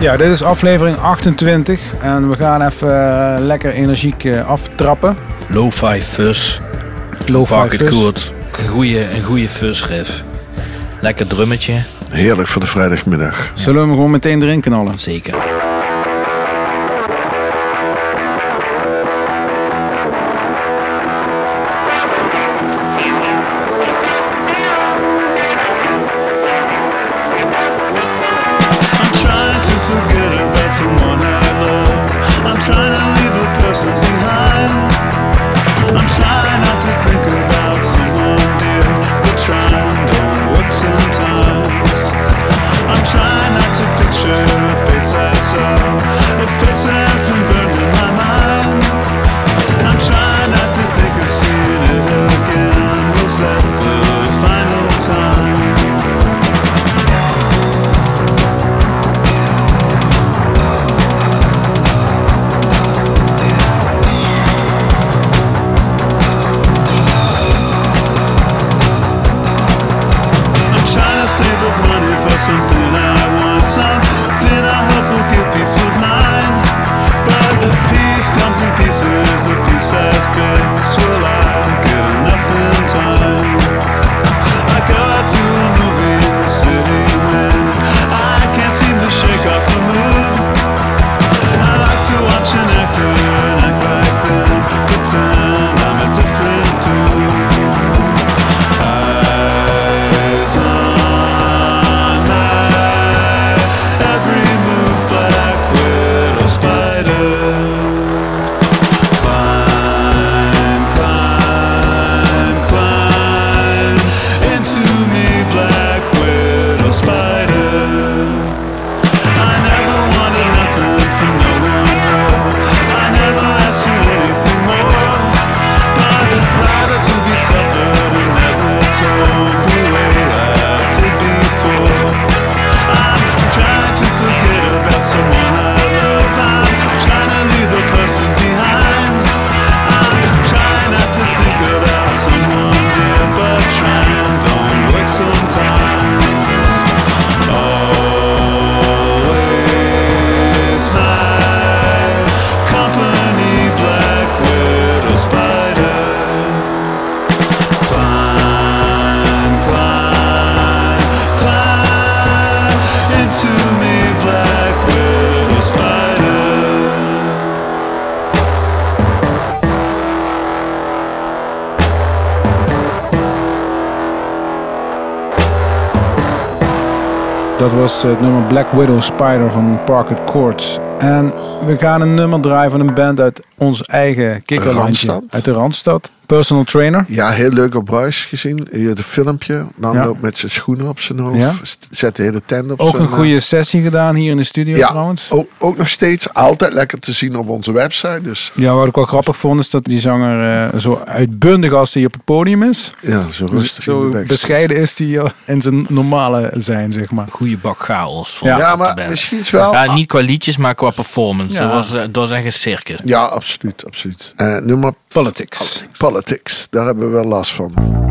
Ja, dit is aflevering 28 en we gaan even eh, lekker energiek eh, aftrappen. Lo-fi fuzz. Het fuzz. goed. Een goede, een goede fuzz riff. Lekker drummetje. Heerlijk voor de vrijdagmiddag. Zullen we hem gewoon meteen erin knallen? Zeker. Dat was het nummer Black Widow Spider van Parket Courts. En we gaan een nummer draaien van een band uit ons eigen kikkerlandje. Uit de Randstad. Personal Trainer. Ja, heel leuk op Bruis gezien. Hier het filmpje. Man Ja. loopt met zijn schoenen op zijn hoofd. Ja. Zet de hele tent op Ook een eh, goede sessie gedaan hier in de studio Ja, trouwens. ook, ook nog steeds altijd lekker te zien op onze website. Dus Ja, wat ik wel grappig vond is dat die zanger eh, zo uitbundig als hij op het podium is. ja, zo rustig in zo de backstage. bescheiden is hij eh, in zijn normale zijn, zeg maar. Goede bak chaos. Ja. Ja, maar misschien is wel... Ja, niet qua liedjes, maar qua performance. Ja. Dat, was, dat was echt een circus. Ja, absoluut, absoluut. Eh nummer Politics. Politics, daar hebben we wel last van.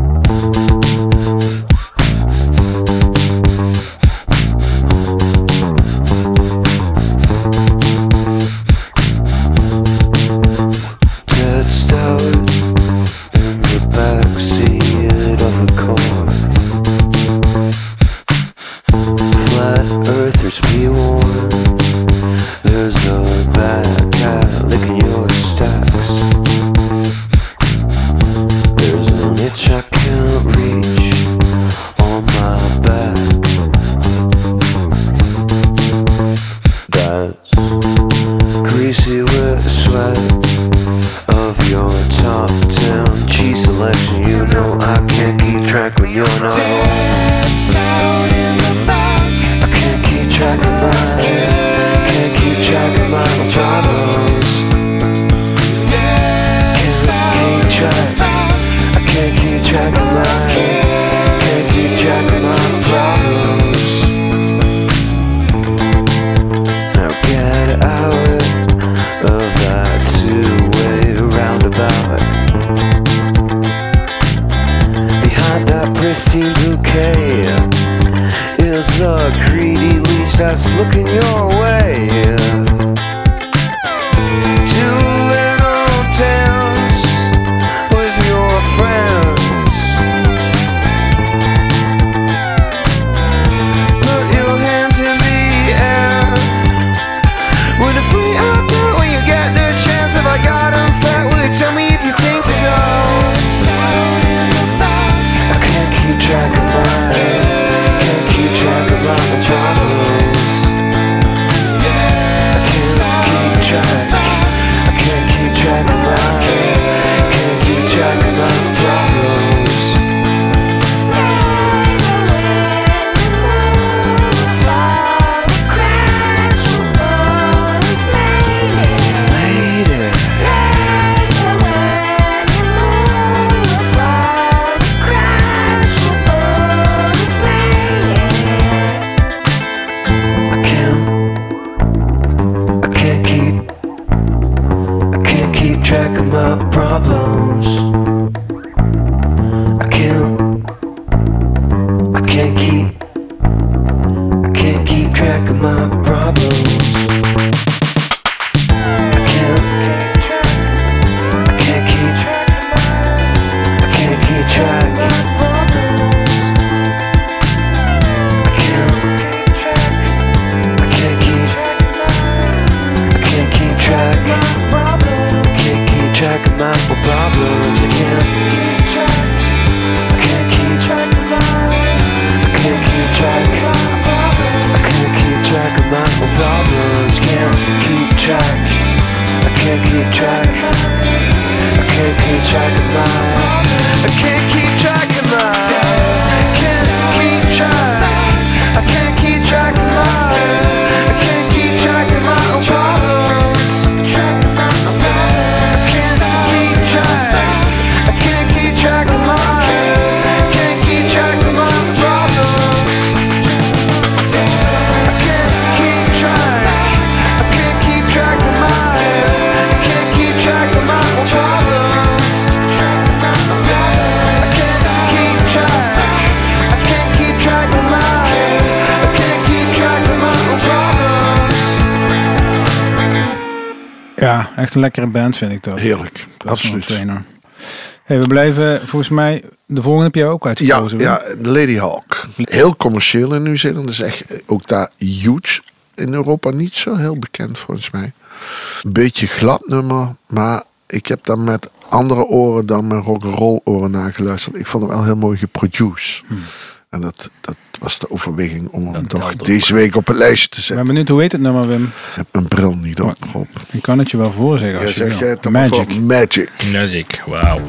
Echt een lekkere band vind ik dat. Heerlijk, absoluut. trainer. Hey, we blijven volgens mij... De volgende heb jij ook Ja, uitgekozen. Wim. ja, Lady Hawk. Heel commercieel in Nieuw-Zeeland. is echt ook daar huge. In Europa niet zo heel bekend volgens mij. Een beetje glad nummer, maar ik heb daar met andere oren dan mijn rock'n'roll oren naar geluisterd. Ik vond hem wel heel mooi geproduced. En dat, dat was de overweging om hem toch deze week op het lijstje te Ik zetten. ben benieuwd, hoe heet het nummer, Wim? Ik heb mijn bril niet op. Ik kan het je wel voorzeggen Ja, als je zeg wil. jij het dan maar Magic. Magic. Magic, wauw.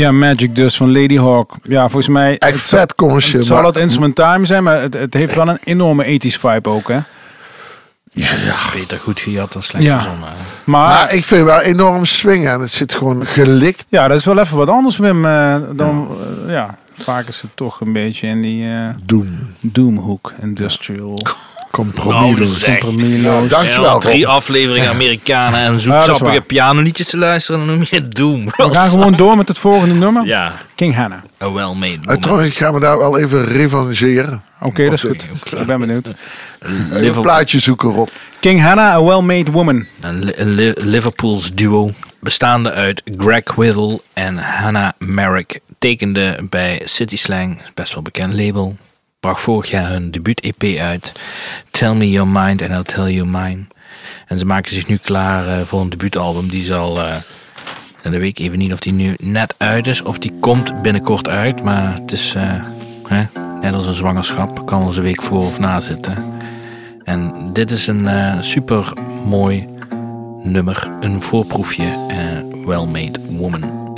Ja, Magic dus van Lady Hawk. Ja, volgens mij... Echt vet commercieel. Zal maar- het instrument time zijn, maar het, het heeft wel een enorme ethisch vibe ook, hè? Beter goed gejat dan slecht Ja. verzonnen. Maar, Maar ik vind het wel enorm swingen. En het zit gewoon gelikt. ja, dat is wel even wat anders, Wim. eh, dan, eh, ja, vaak is het toch een beetje in die eh Doen. doomhoek, industrial, Compromisloos. Nou. Dankjewel, drie afleveringen Amerikanen en zoetsappige is waar. pianoliedjes te luisteren, dan noem je het Doom. We gaan gewoon door met het volgende nummer. Ja, King Hannah. a well-made Uh, woman. trouwens, ik ga me daar wel even revancheren. Oké, dat is goed. Ik ben benieuwd. Een plaatje zoeken, Rob. King Hannah, a well-made woman. een Li- Liverpools duo bestaande uit Greg Whittle en Hannah Merrick tekende bij City Slang, best wel bekend label. Bracht vorig jaar hun debuut-EP uit, Tell Me Your Mind and I'll Tell You Mine. En ze maken zich nu klaar eh, voor een debuutalbum. Die zal, eh en dan weet even niet of die nu net uit is of die komt binnenkort uit. Maar het is, eh, hè, Net als een zwangerschap kan een week voor of na zitten. En dit is een eh, super mooi nummer, een voorproefje, eh, Well Made Woman.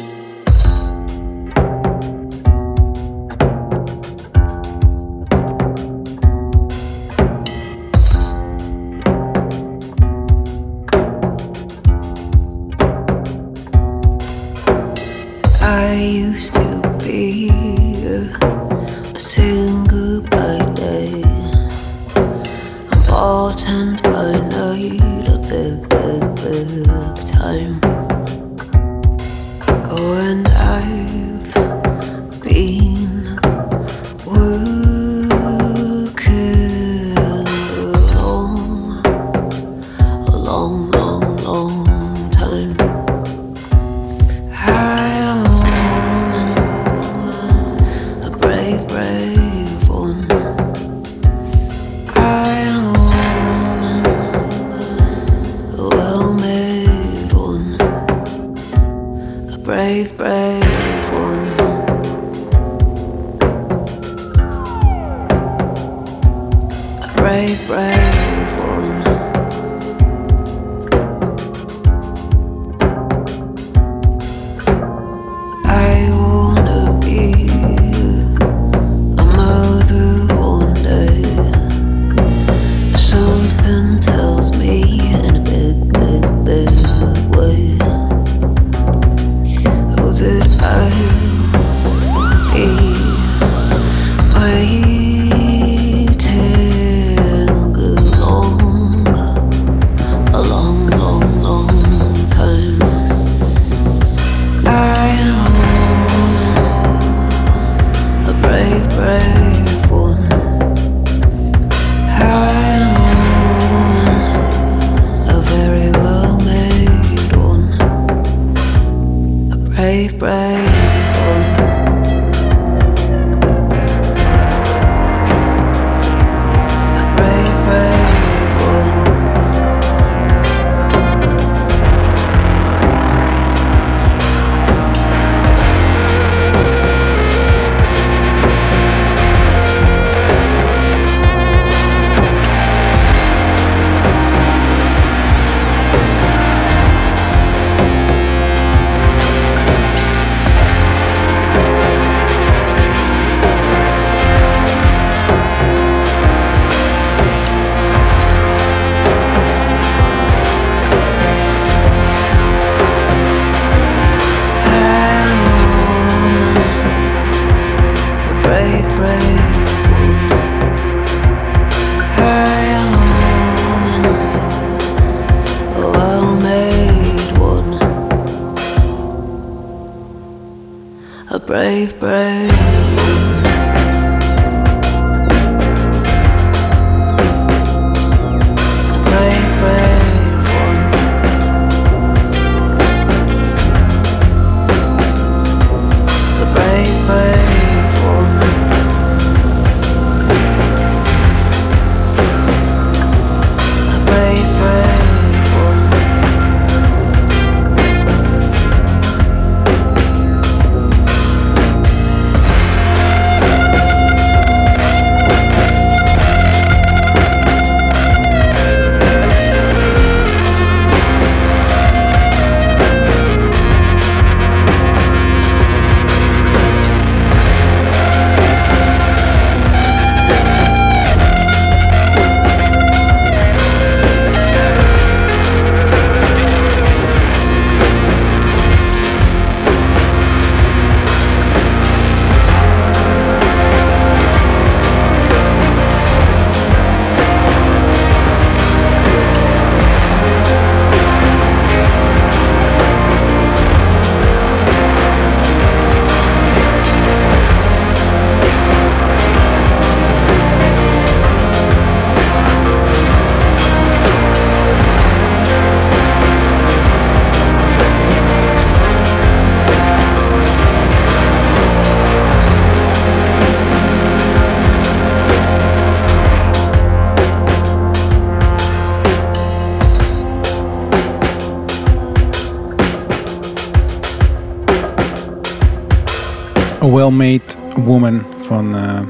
Well-Made Woman van eh,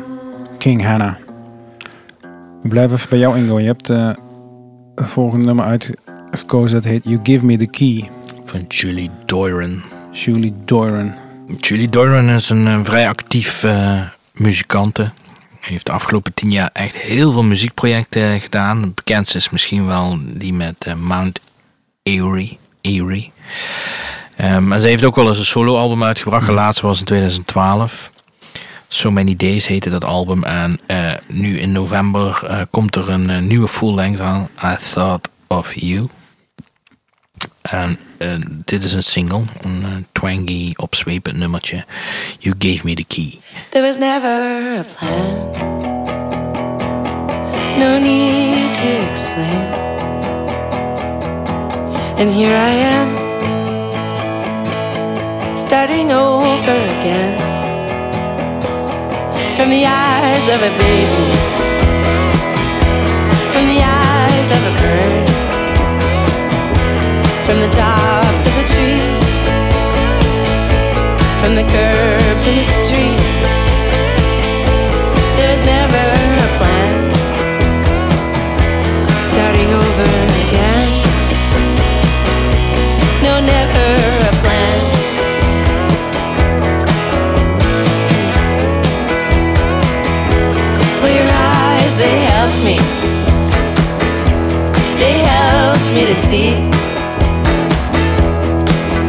King Hannah. We blijven even bij jou, Ingo. Je hebt eh, het volgende nummer uitgekozen. Dat heet You Give Me The Key. Van Julie Doiron. Julie Doiron. Julie Doiron is een eh, vrij actief eh muzikante. Hij heeft de afgelopen tien jaar echt heel veel muziekprojecten gedaan. Het bekendste is misschien wel die met Mount Erie. Erie. Eh, maar ze heeft ook wel eens een soloalbum uitgebracht. De laatste was in 2012. So Many Days heette dat album. En eh, nu in november eh, komt er een eh, nieuwe full length aan. I Thought of You. En dit is een single. Een twangy, opzwepend nummertje. You Gave Me The Key. There was never a plan. No need to explain. And here I am, starting over again. From the eyes of a baby, from the eyes of a bird, from the tops of the trees, from the curbs in the street. There's never a plan. Starting over to see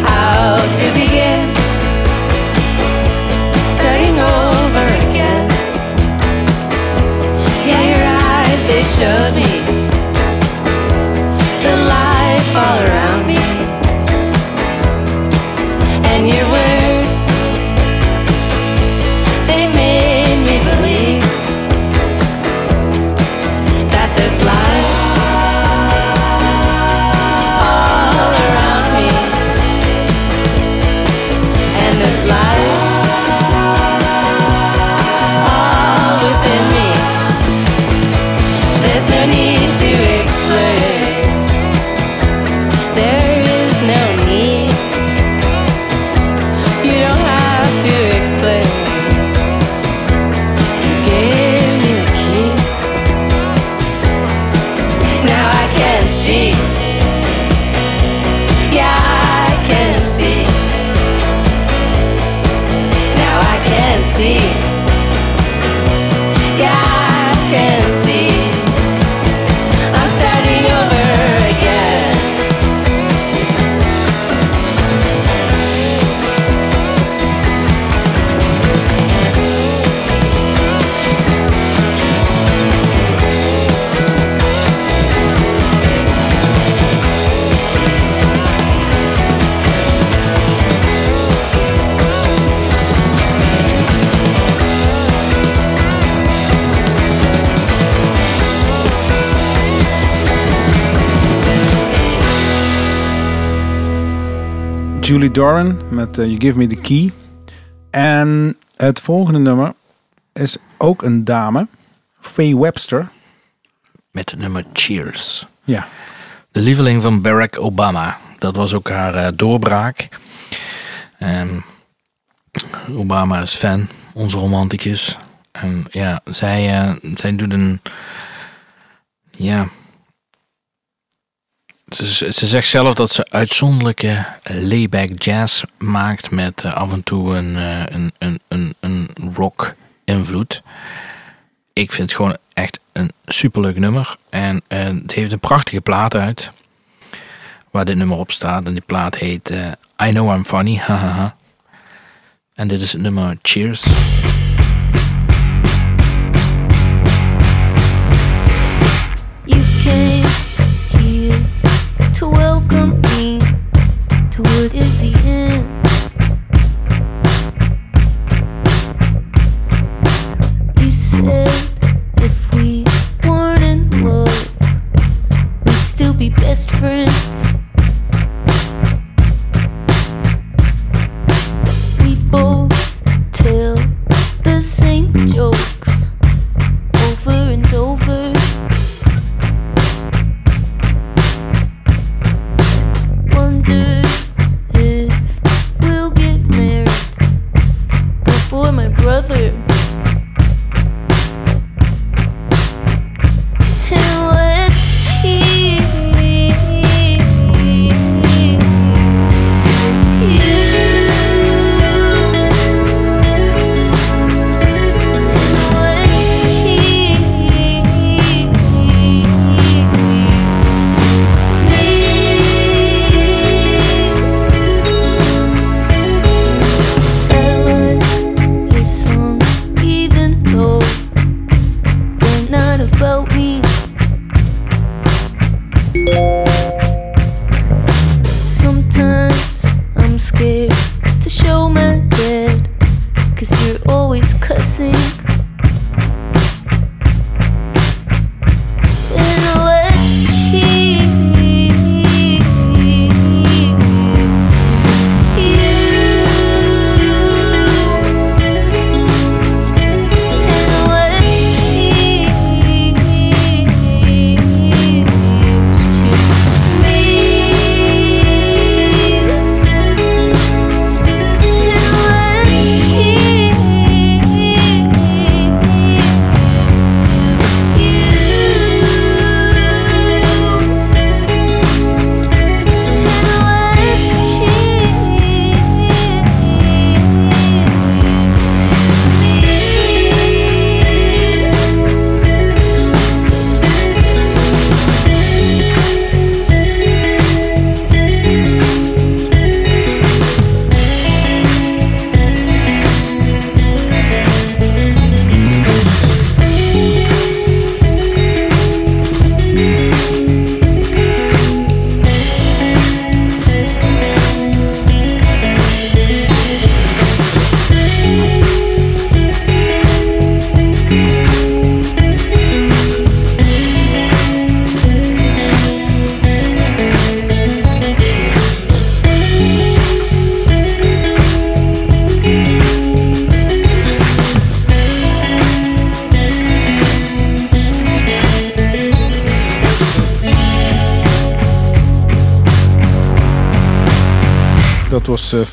how to begin. Starting over again. Yeah, your eyes, they showed me the life all around me. And your words, they made me believe that there's life Julie Doran met eh, You Give Me The Key. En het volgende nummer is ook een dame. Faye Webster. Met het nummer Cheers. Ja. De lieveling van Barack Obama. Dat was ook haar eh, doorbraak. Ehm, Obama is fan, onze romanticus. En ja, zij, eh, zij doet een. Ja. Ze, ze ze zegt zelf dat ze uitzonderlijke layback jazz maakt met eh, af en toe een, eh, een, een, een, een rock invloed. Ik vind het gewoon echt een superleuk nummer. En eh, het heeft een prachtige plaat uit. Waar dit nummer op staat. En die plaat heet I Know I'm Funny. en dit is het nummer Cheers. You to welcome me to what is the end. You said if we weren't in love, we'd still be best friends. We both tell the same jokes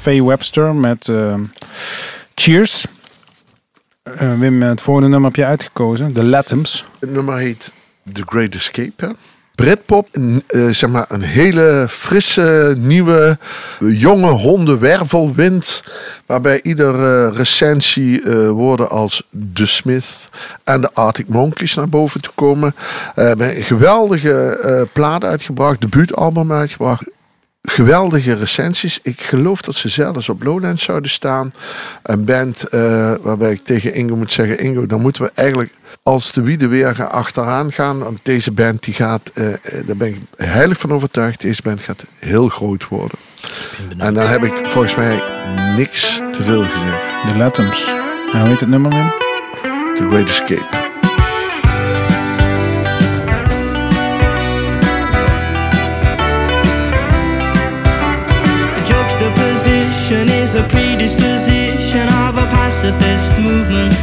Faye Webster met eh, Cheers. Eh, Wim, het volgende nummer heb je uitgekozen. The Latoms. Het nummer heet The Great Escape. Britpop, eh, zeg maar een hele frisse, nieuwe, jonge hondenwervelwind. Waarbij iedere recensie eh, woorden als The Smith en de Arctic Monkeys naar boven te komen. Eh hebben een geweldige eh, plaat uitgebracht, debuutalbum uitgebracht. Geweldige recensies. Ik geloof dat ze zelfs op Lowlands zouden staan. Een band eh, waarbij ik tegen Ingo moet zeggen: Ingo, dan moeten we eigenlijk als de wieden weer gaan achteraan gaan. Want deze band die gaat, eh, eh, daar ben ik heilig van overtuigd, deze band gaat heel groot worden. En dan heb ik volgens mij niks te veel gezegd. The Latoms. En hoe heet het nummer, Wim? The Great Escape. Predisposition of a pacifist movement,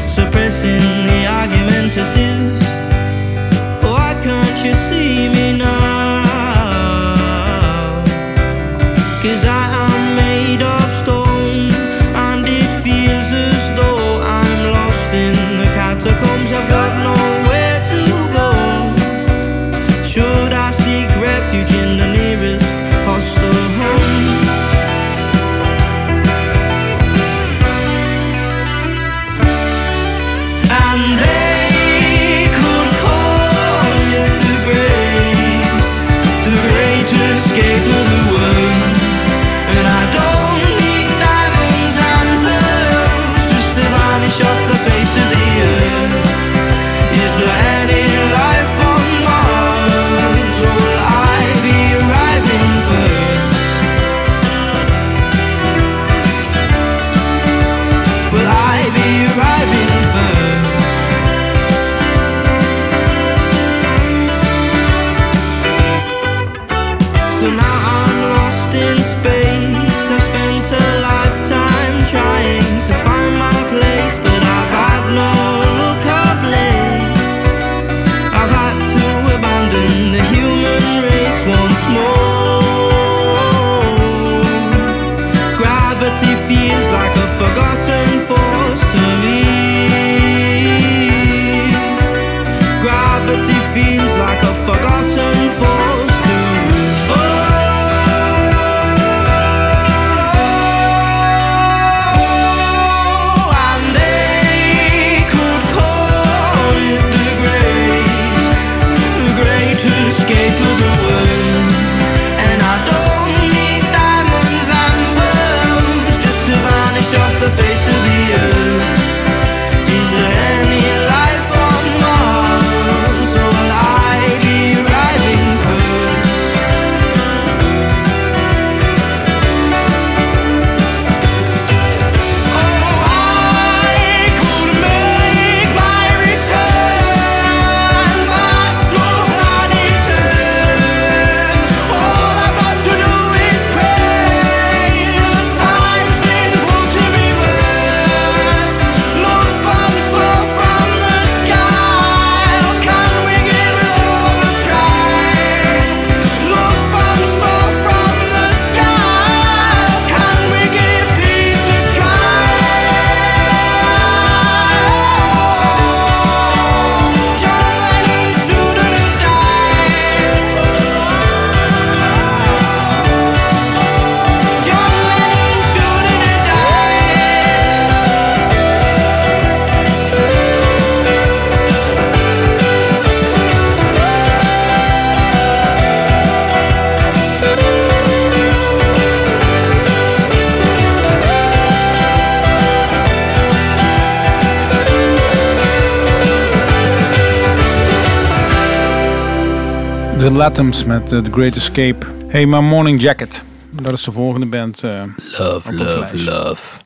The Latoms met eh, The Great Escape. Hey, My Morning Jacket. Dat is de volgende band. eh, Love, love, love.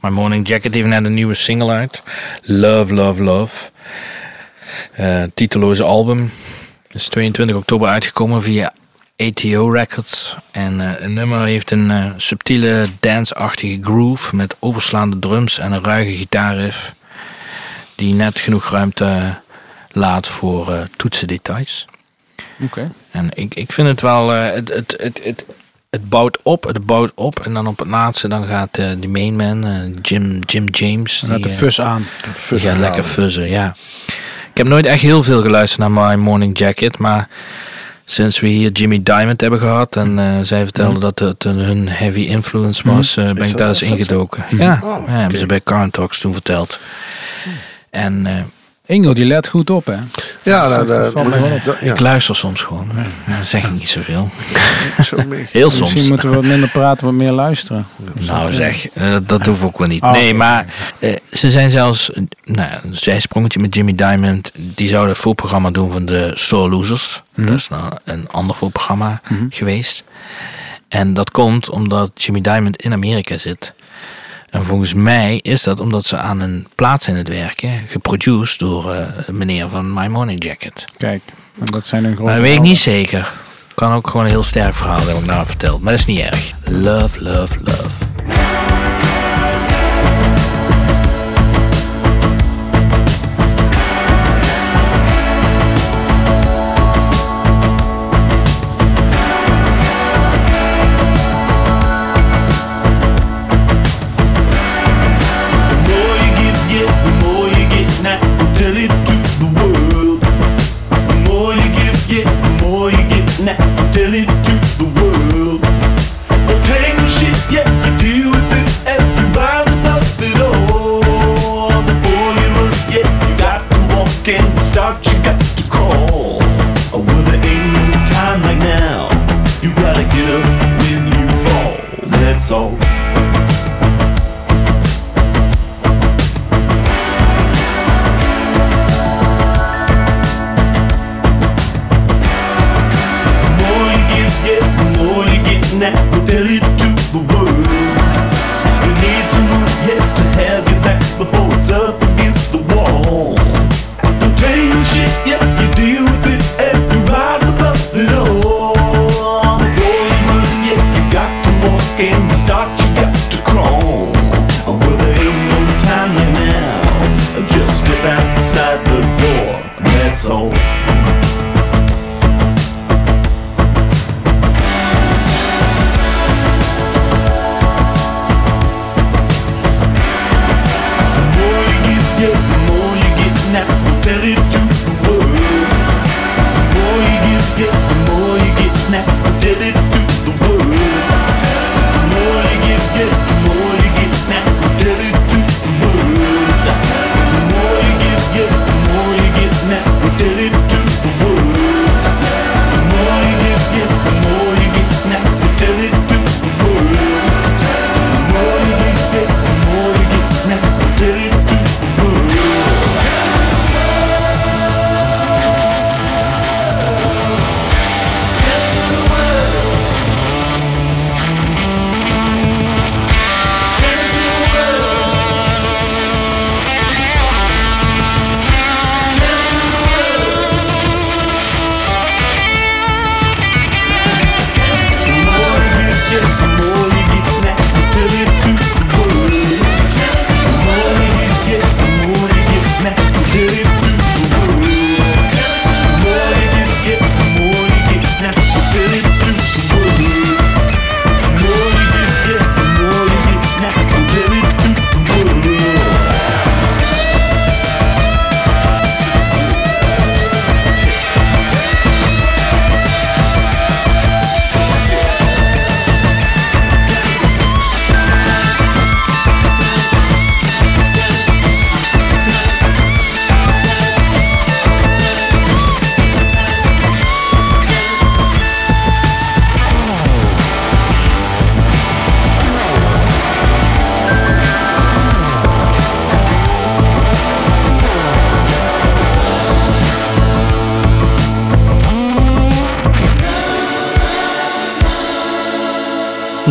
My Morning Jacket heeft net een nieuwe single uit. Love, love, love. Eh titeloze album. Is 22 oktober uitgekomen via ATO Records. En eh het nummer heeft een subtiele dance-achtige groove met overslaande drums en een ruige gitaarriff. Die net genoeg ruimte laat voor toetsendetails. Oké. En ik, ik vind het wel. eh, het, het, het, het, het bouwt op, het bouwt op. En dan op het laatste dan gaat eh, die main man, eh, Jim, Jim James. Dan gaat de fus aan. die gaat lekker fuzzen, ja. Ik heb nooit echt heel veel geluisterd naar My Morning Jacket. Maar sinds we hier Jimmy Diamond hebben gehad. En eh, zij vertelde dat het een- hun heavy influence was. eh, ben Is ik daar eens ingedoken. Ja, Oh, ja, hebben ze bij Current Talks toen verteld. En eh, Ingo, die let goed op, hè? Ja, dat, dat, wel op. dat- ja, ik luister soms gewoon. Ja, dan zeg ik niet zoveel. zo mee. Heel Misschien soms. moeten we wat minder praten, wat meer luisteren. Nou zeg, eh, dat hoeft ook wel niet. Oh, nee, maar eh, ze zijn zelfs, eh, nou ja, een zijsprongetje met Jimmy Diamond. Die zouden het voorprogramma doen van de Soul Losers. Mhm. Dat is nou een ander voorprogramma geweest. En dat komt omdat Jimmy Diamond in Amerika zit. En volgens mij is dat omdat ze aan een plaat zijn aan het werken, geproduced door eh, meneer van My Morning Jacket. Kijk, en dat zijn een grote... Maar dat weet ik niet zeker. Kan ook gewoon een heel sterk verhaal hebben, ik nou verteld. Maar dat is niet erg. Love, love, love.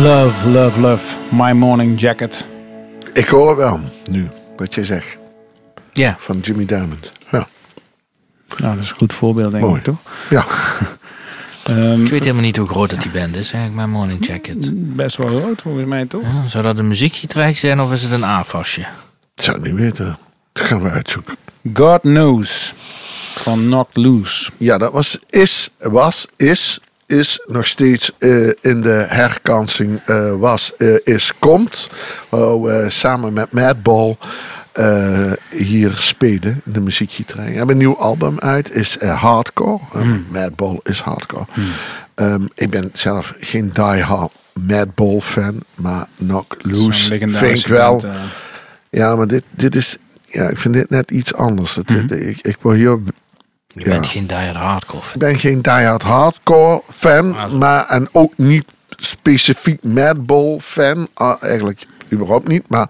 Love, love, love. My Morning Jacket. Ik hoor wel nu wat je zegt Ja. van Jimmy Diamond. Ja, Nou, dat is een goed voorbeeld, denk Mooi. ik, toch? ja. Ehm, Ik weet helemaal niet hoe groot dat die band is, eigenlijk, mijn Morning Jacket. best wel groot, volgens mij, toch? Ja, zou dat een muziekgietrijk zijn of is het een AFASje? Dat zou ik niet weten. Dat gaan we uitzoeken. God Knows. Van Knocked Loose. Ja, dat was, is, was, is is nog steeds eh, in de herkansing eh, was, eh, is, komt. Waar we samen met Madball hier spelen in de muziekgieterij. We hebben een nieuw album uit, is hardcore. Eh, Madball is hardcore. Ehm, ik ben zelf geen diehard Madball fan, maar Knock Loose vind ik wel. Ja, maar dit, dit is, ja, ik vind dit net iets anders. Het, Mhm. ik, ik wil hier Je bent geen diehard hardcore fan. ik ben geen diehard hardcore fan, Ah, maar en ook niet specifiek Madball fan. Ah, eigenlijk überhaupt niet, maar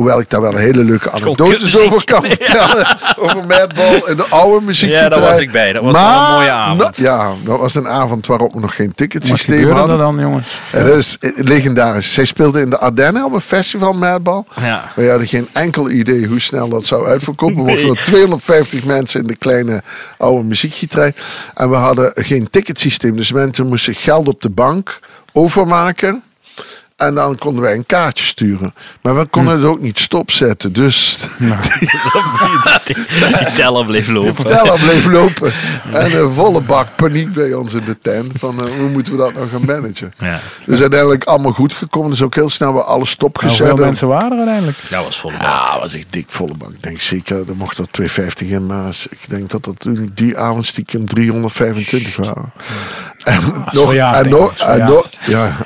hoewel ik daar wel een hele leuke anekdotes over kan vertellen. over Madball en de oude muziek. Ja, daar was ik bij. Dat was wel een mooie avond. ja, dat was een avond waarop we nog geen Wat ticketsysteem gebeurde hadden. dan, jongens? En dat is legendarisch. Zij speelde in de Ardennen op een festival Madball. Ja. We hadden geen enkel idee hoe snel dat zou uitverkopen. We Nee. mochten 250 mensen in de kleine oude muziekgieterij. En we hadden geen ticketsysteem. Dus mensen moesten geld op de bank overmaken. En dan konden wij een kaartje sturen. Maar we konden het ook niet stopzetten. Dus die, die teller bleef lopen. verteller bleef lopen. En een volle bak paniek bij ons in de tent. Van eh, hoe moeten we dat nou gaan managen? Ja, Dus uiteindelijk allemaal goed gekomen. Dus ook heel snel weer alles stopgezet. Hoeveel En- mensen waren er uiteindelijk? dat was vol. Ja, was ik dik volle bak. Ik denk zeker, er mocht er 250 in, maar ik denk dat er toen die avond stiekem 325 waren. En nog, verjaard, en nog, was en nog, ja.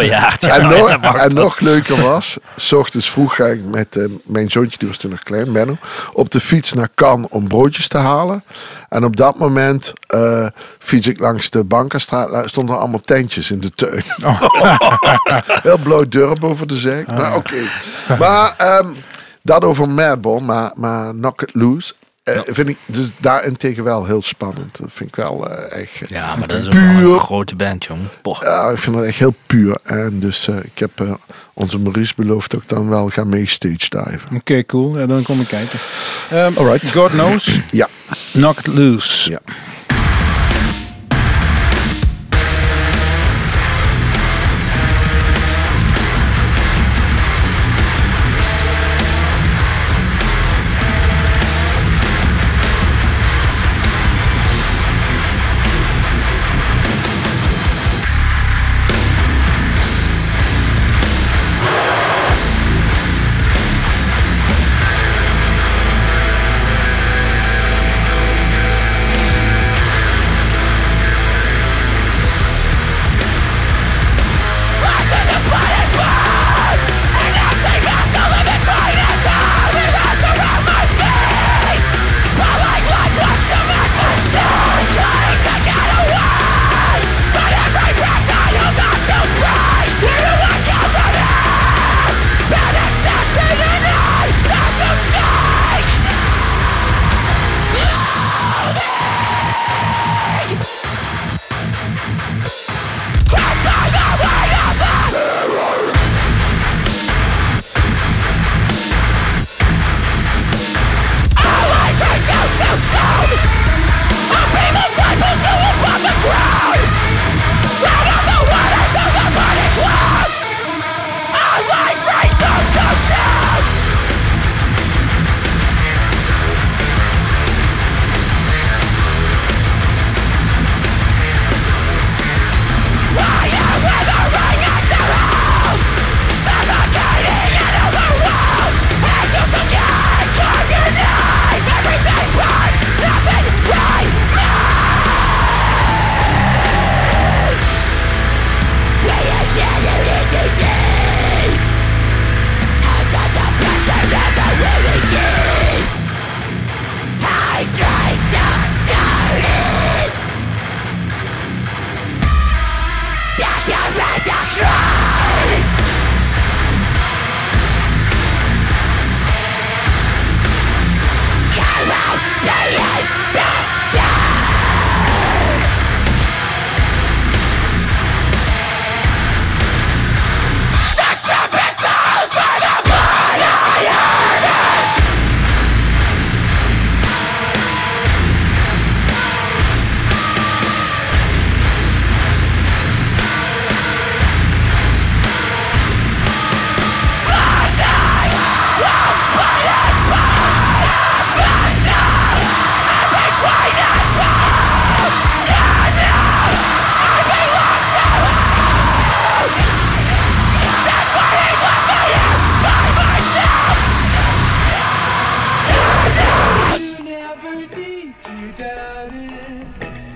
Ja, En, nog, En nog leuker was, s ochtends vroeg ga ik met eh, mijn zoontje, die was toen nog klein, Benno, op de fiets naar Cannes om broodjes te halen. En op dat moment eh, fiets ik langs de Bankenstraat, stonden allemaal tentjes in de tuin. Heel blauw deur boven de zek. Maar oké. Maar ehm, dat over Madball, maar, maar Knock It Loose. Eh, Vind ik dus daarentegen wel heel spannend. Dat vind ik wel eh, echt. eh, Ja, maar dat is ook wel een Puur. grote band, jong. Boah. ja, ik vind het echt heel puur. En dus eh, ik heb eh, onze Maurice beloofd ook dan wel gaan mee stage diven. Oké, cool. Ja, dan kom ik kijken. Ehm, Alright. God knows. Ja. Knock it loose. Ja.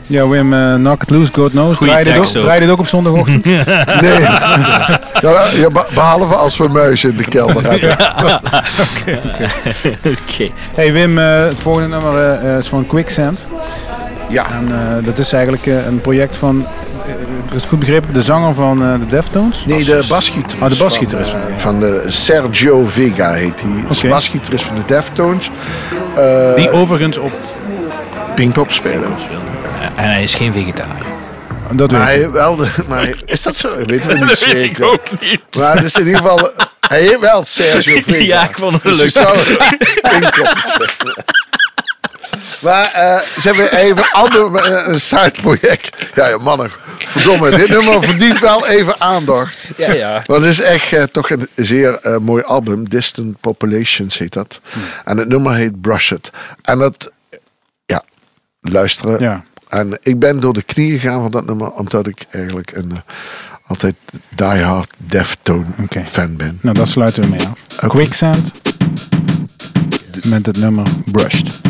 Ja, Wim, eh, Knock It Loose, God Knows. Goeie Draai je dit ook, tekst ook. draai je dit ook op zondagochtend? Nee. ja, ja, be- behalve als we muizen in de kelder hebben. Oké. hey Wim, eh, het volgende nummer eh, is van Quicksand. Ja, En eh, dat is eigenlijk een project van, het goed begrepen, de zanger van eh, de Deftones? nee, de basgitarist. Oh, de basgitarist. Van, eh, van de Sergio Vega heet hij. Is Oké. basgitarist van de Deftones. Eh Die overigens op, Pinkpop spelen. En hij is geen vegetariër. dat Maar, weet hij, wel de, maar hij- is dat zo? Weten we niet Dat weet ik zeker. ook niet. Maar het is in ieder geval... Hij heet wel Sergio Vega. Ja, ik vond het Dus leuk. hij zou. Maar eh, ze hebben even een ander eh, een sideproject. Ja, ja, mannen. Verdomme, dit nummer verdient wel even aandacht. Ja, ja. Want het is echt eh, toch een zeer mooi album. Distant Populations heet dat. En het nummer heet Brush It. En dat, ja, luisteren. Ja. En ik ben door de knieën gegaan van dat nummer, omdat ik eigenlijk een eh, altijd diehard Deftone Oké. fan ben. Nou, dat sluiten we mee af. Oké. Quicksand met het nummer Brushed.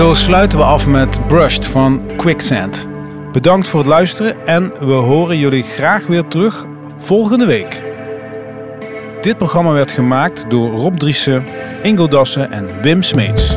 Zo sluiten we af met Brushed van Quicksand. Bedankt voor het luisteren en we horen jullie graag weer terug volgende week. Dit programma werd gemaakt door Rob Driessen, Ingo Dassen en Wim Smeets.